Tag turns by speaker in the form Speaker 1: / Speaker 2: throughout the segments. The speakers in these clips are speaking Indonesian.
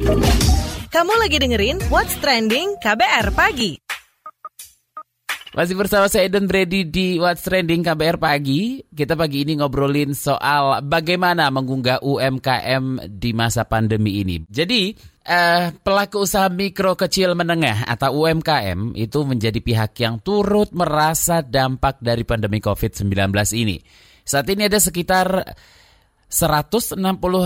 Speaker 1: Kamu lagi dengerin What's Trending KBR Pagi.
Speaker 2: Masih bersama saya Eden Brady di What's Trending KBR Pagi. Kita pagi ini ngobrolin soal bagaimana mengunggah UMKM di masa pandemi ini. Jadi, eh, pelaku usaha mikro kecil menengah atau UMKM itu menjadi pihak yang turut merasa dampak dari pandemi COVID-19 ini. Saat ini ada sekitar 160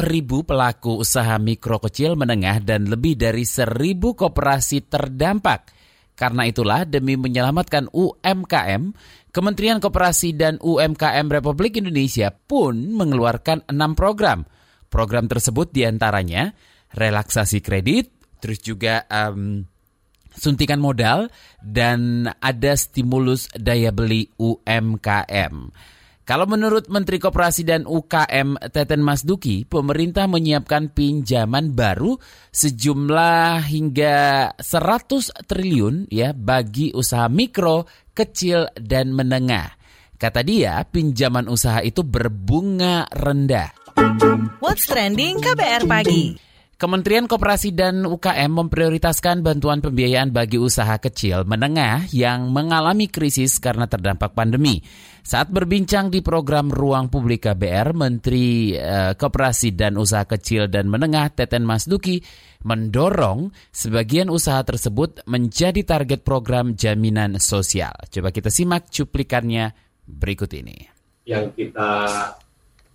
Speaker 2: ribu pelaku usaha mikro kecil menengah dan lebih dari 1000 koperasi terdampak. Karena itulah demi menyelamatkan UMKM, Kementerian Koperasi dan UMKM Republik Indonesia pun mengeluarkan enam program. Program tersebut di antaranya relaksasi kredit, terus juga um, suntikan modal, dan ada stimulus daya beli UMKM. Kalau menurut Menteri Koperasi dan UKM Teten Mas Duki, pemerintah menyiapkan pinjaman baru sejumlah hingga 100 triliun ya bagi usaha mikro, kecil dan menengah. Kata dia, pinjaman usaha itu berbunga rendah.
Speaker 1: What's trending KBR pagi?
Speaker 2: Kementerian Koperasi dan UKM memprioritaskan bantuan pembiayaan bagi usaha kecil menengah yang mengalami krisis karena terdampak pandemi. Saat berbincang di program Ruang Publik KBR, Menteri uh, Koperasi dan Usaha Kecil dan Menengah Teten Masduki mendorong sebagian usaha tersebut menjadi target program jaminan sosial. Coba kita simak cuplikannya berikut ini.
Speaker 3: Yang kita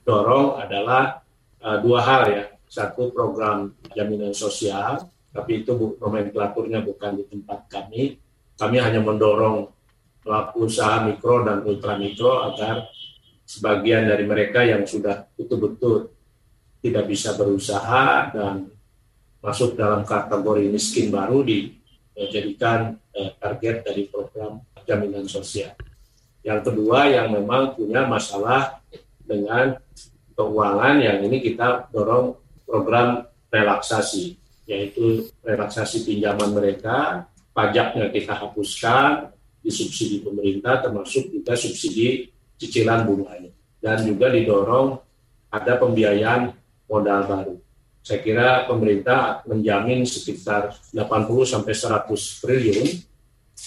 Speaker 3: dorong adalah uh, dua hal ya satu program jaminan sosial, tapi itu nomenklaturnya bukan di tempat kami. Kami hanya mendorong pelaku usaha mikro dan ultramikro agar sebagian dari mereka yang sudah betul-betul tidak bisa berusaha dan masuk dalam kategori miskin baru dijadikan eh, target dari program jaminan sosial. Yang kedua yang memang punya masalah dengan keuangan yang ini kita dorong program relaksasi, yaitu relaksasi pinjaman mereka, pajaknya kita hapuskan, disubsidi pemerintah, termasuk juga subsidi cicilan bunganya. Dan juga didorong ada pembiayaan modal baru. Saya kira pemerintah menjamin sekitar 80 sampai 100 triliun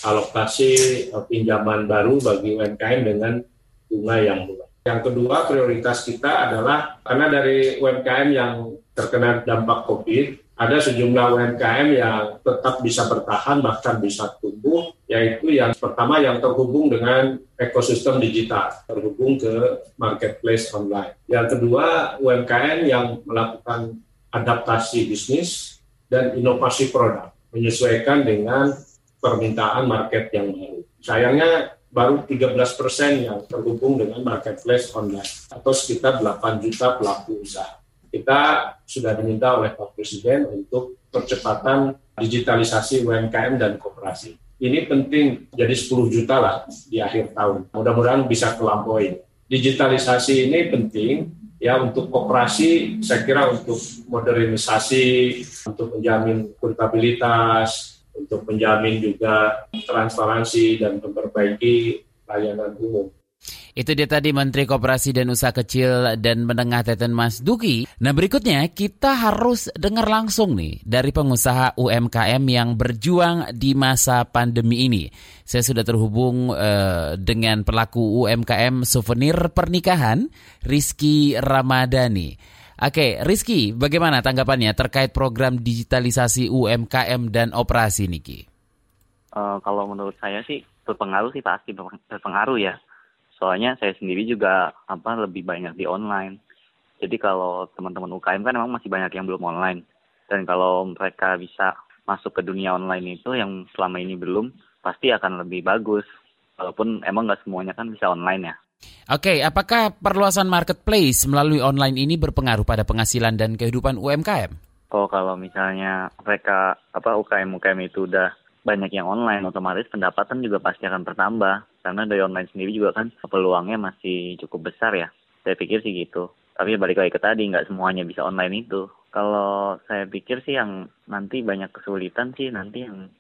Speaker 3: alokasi eh, pinjaman baru bagi UMKM dengan bunga yang murah. Yang kedua prioritas kita adalah karena dari UMKM yang terkena dampak COVID, ada sejumlah UMKM yang tetap bisa bertahan bahkan bisa tumbuh, yaitu yang pertama yang terhubung dengan ekosistem digital, terhubung ke marketplace online. Yang kedua UMKM yang melakukan adaptasi bisnis dan inovasi produk, menyesuaikan dengan permintaan market yang baru. Sayangnya baru 13 persen yang terhubung dengan marketplace online atau sekitar 8 juta pelaku usaha kita sudah diminta oleh Pak Presiden untuk percepatan digitalisasi UMKM dan kooperasi. Ini penting jadi 10 juta lah di akhir tahun. Mudah-mudahan bisa kelampaui. Digitalisasi ini penting ya untuk kooperasi, saya kira untuk modernisasi, untuk menjamin akuntabilitas, untuk menjamin juga transparansi dan memperbaiki layanan umum.
Speaker 2: Itu dia tadi Menteri Koperasi dan Usaha Kecil dan Menengah Teten Mas Duki. Nah berikutnya kita harus dengar langsung nih dari pengusaha UMKM yang berjuang di masa pandemi ini. Saya sudah terhubung uh, dengan pelaku UMKM souvenir pernikahan, Rizky Ramadhani. Oke, Rizky, bagaimana tanggapannya terkait program digitalisasi UMKM dan operasi Niki?
Speaker 4: Uh, kalau menurut saya sih berpengaruh sih pasti berpengaruh ya soalnya saya sendiri juga apa lebih banyak di online. Jadi kalau teman-teman UKM kan memang masih banyak yang belum online. Dan kalau mereka bisa masuk ke dunia online itu yang selama ini belum pasti akan lebih bagus. Walaupun emang nggak semuanya kan bisa online ya.
Speaker 2: Oke, apakah perluasan marketplace melalui online ini berpengaruh pada penghasilan dan kehidupan UMKM?
Speaker 4: Oh, kalau misalnya mereka apa UKM UKM itu udah banyak yang online, otomatis pendapatan juga pasti akan bertambah. Karena dari online sendiri juga kan peluangnya masih cukup besar ya. Saya pikir sih gitu. Tapi balik lagi ke tadi nggak semuanya bisa online itu. Kalau saya pikir sih yang nanti banyak kesulitan sih nanti yang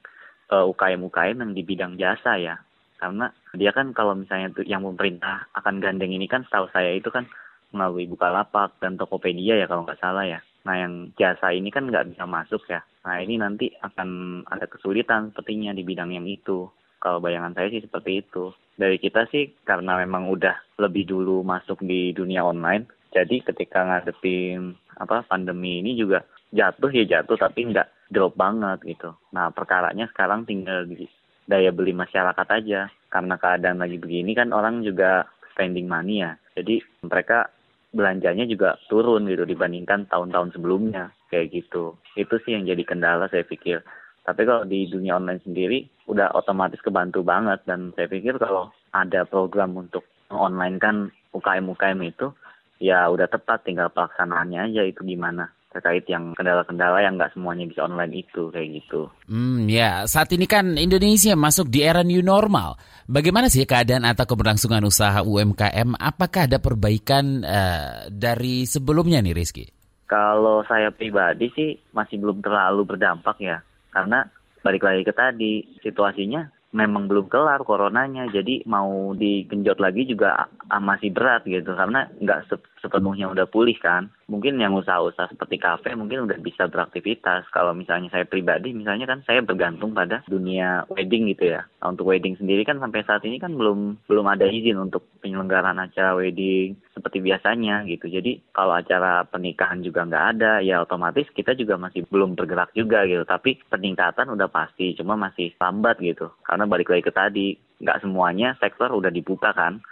Speaker 4: eh, UKM UKM yang di bidang jasa ya. Karena dia kan kalau misalnya tuh yang pemerintah akan gandeng ini kan setahu saya itu kan melalui Bukalapak dan Tokopedia ya kalau nggak salah ya Nah yang jasa ini kan nggak bisa masuk ya. Nah ini nanti akan ada kesulitan sepertinya di bidang yang itu. Kalau bayangan saya sih seperti itu. Dari kita sih karena memang udah lebih dulu masuk di dunia online. Jadi ketika ngadepin apa pandemi ini juga jatuh ya jatuh tapi nggak drop banget gitu. Nah perkaranya sekarang tinggal di daya beli masyarakat aja. Karena keadaan lagi begini kan orang juga spending money ya. Jadi mereka belanjanya juga turun gitu dibandingkan tahun-tahun sebelumnya kayak gitu. Itu sih yang jadi kendala saya pikir. Tapi kalau di dunia online sendiri udah otomatis kebantu banget dan saya pikir kalau ada program untuk online kan UKM-UKM itu ya udah tepat tinggal pelaksanaannya aja itu gimana terkait yang kendala-kendala yang nggak semuanya bisa online itu kayak gitu.
Speaker 2: Hmm ya saat ini kan Indonesia masuk di era new normal. Bagaimana sih keadaan atau keberlangsungan usaha UMKM? Apakah ada perbaikan uh, dari sebelumnya nih Rizky?
Speaker 4: Kalau saya pribadi sih masih belum terlalu berdampak ya karena balik lagi ke tadi situasinya memang belum kelar coronanya jadi mau digenjot lagi juga masih berat gitu karena nggak sepenuhnya udah pulih kan. Mungkin yang usaha-usaha seperti kafe mungkin udah bisa beraktivitas. Kalau misalnya saya pribadi misalnya kan saya bergantung pada dunia wedding gitu ya. Nah, untuk wedding sendiri kan sampai saat ini kan belum belum ada izin untuk penyelenggaraan acara wedding seperti biasanya gitu jadi kalau acara pernikahan juga nggak ada ya otomatis kita juga masih belum bergerak juga gitu tapi peningkatan udah pasti cuma masih lambat gitu karena balik lagi ke tadi nggak semuanya sektor udah dibuka kan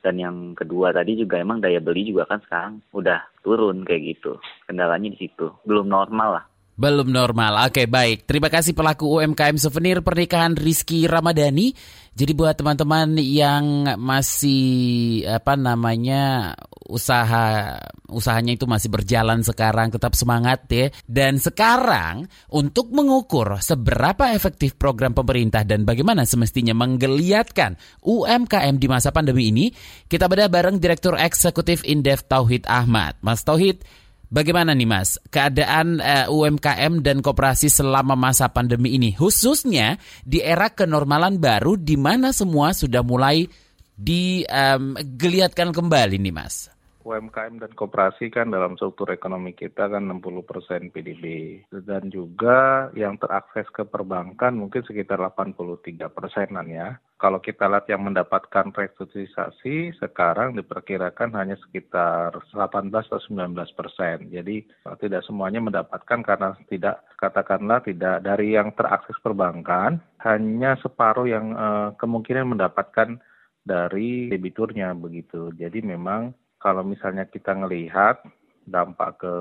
Speaker 4: dan yang kedua tadi juga emang daya beli juga kan sekarang udah turun kayak gitu. Kendalanya di situ. Belum normal lah.
Speaker 2: Belum normal. Oke, baik. Terima kasih pelaku UMKM souvenir pernikahan Rizky Ramadhani. Jadi buat teman-teman yang masih apa namanya usaha usahanya itu masih berjalan sekarang tetap semangat ya. Dan sekarang untuk mengukur seberapa efektif program pemerintah dan bagaimana semestinya menggeliatkan UMKM di masa pandemi ini, kita bedah bareng Direktur Eksekutif Indef Tauhid Ahmad. Mas Tauhid, Bagaimana nih Mas keadaan uh, eh, UMKM dan koperasi selama masa pandemi ini khususnya di era kenormalan baru di mana semua sudah mulai digeliatkan um, kembali nih Mas?
Speaker 5: UMKM dan koperasi kan dalam struktur ekonomi kita kan 60 persen PDB dan juga yang terakses ke perbankan mungkin sekitar 83 persenan ya. Kalau kita lihat yang mendapatkan restrukturisasi sekarang diperkirakan hanya sekitar 18 atau 19 persen. Jadi tidak semuanya mendapatkan karena tidak katakanlah tidak dari yang terakses perbankan hanya separuh yang eh, kemungkinan mendapatkan dari debiturnya begitu. Jadi memang kalau misalnya kita melihat dampak ke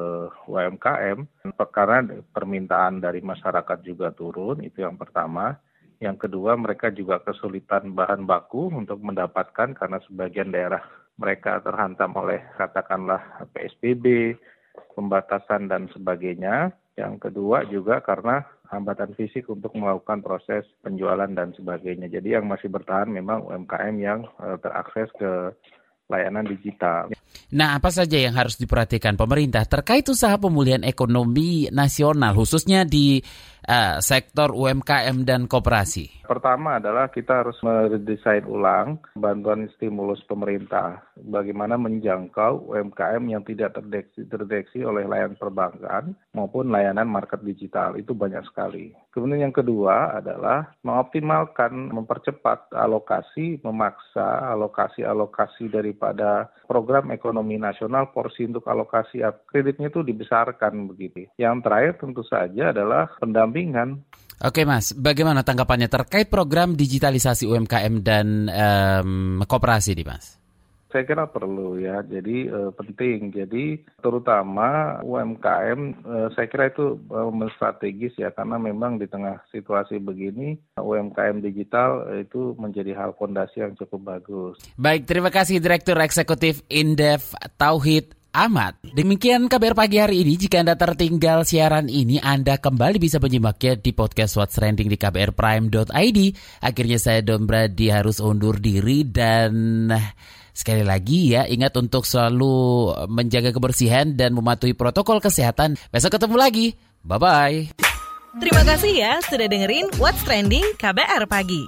Speaker 5: UMKM, karena permintaan dari masyarakat juga turun, itu yang pertama. Yang kedua, mereka juga kesulitan bahan baku untuk mendapatkan karena sebagian daerah mereka terhantam oleh katakanlah PSBB, pembatasan dan sebagainya. Yang kedua juga karena hambatan fisik untuk melakukan proses penjualan dan sebagainya. Jadi yang masih bertahan memang UMKM yang eh, terakses ke layanan digital.
Speaker 2: Nah, apa saja yang harus diperhatikan pemerintah terkait usaha pemulihan ekonomi nasional, khususnya di uh, sektor UMKM dan koperasi?
Speaker 5: Pertama adalah kita harus meredesain ulang bantuan stimulus pemerintah. Bagaimana menjangkau UMKM yang tidak terdeteksi, terdeteksi oleh layanan perbankan maupun layanan market digital. Itu banyak sekali. Kemudian yang kedua adalah mengoptimalkan, mempercepat alokasi, memaksa alokasi-alokasi daripada program ekonomi nasional porsi untuk alokasi kreditnya itu dibesarkan begitu. Yang terakhir tentu saja adalah pendampingan
Speaker 2: Oke Mas, bagaimana tanggapannya terkait program digitalisasi UMKM dan um, koperasi nih Mas?
Speaker 5: Saya kira perlu ya, jadi uh, penting. Jadi terutama UMKM, uh, saya kira itu uh, strategis ya, karena memang di tengah situasi begini UMKM digital itu menjadi hal fondasi yang cukup bagus.
Speaker 2: Baik, terima kasih Direktur Eksekutif Indef Tauhid Ahmad. Demikian kabar pagi hari ini. Jika Anda tertinggal siaran ini, Anda kembali bisa menyimaknya di podcast What's Trending di kbrprime.id. Akhirnya saya Don Brady harus undur diri dan sekali lagi ya ingat untuk selalu menjaga kebersihan dan mematuhi protokol kesehatan. Besok ketemu lagi. Bye-bye.
Speaker 1: Terima kasih ya sudah dengerin What's Trending KBR Pagi.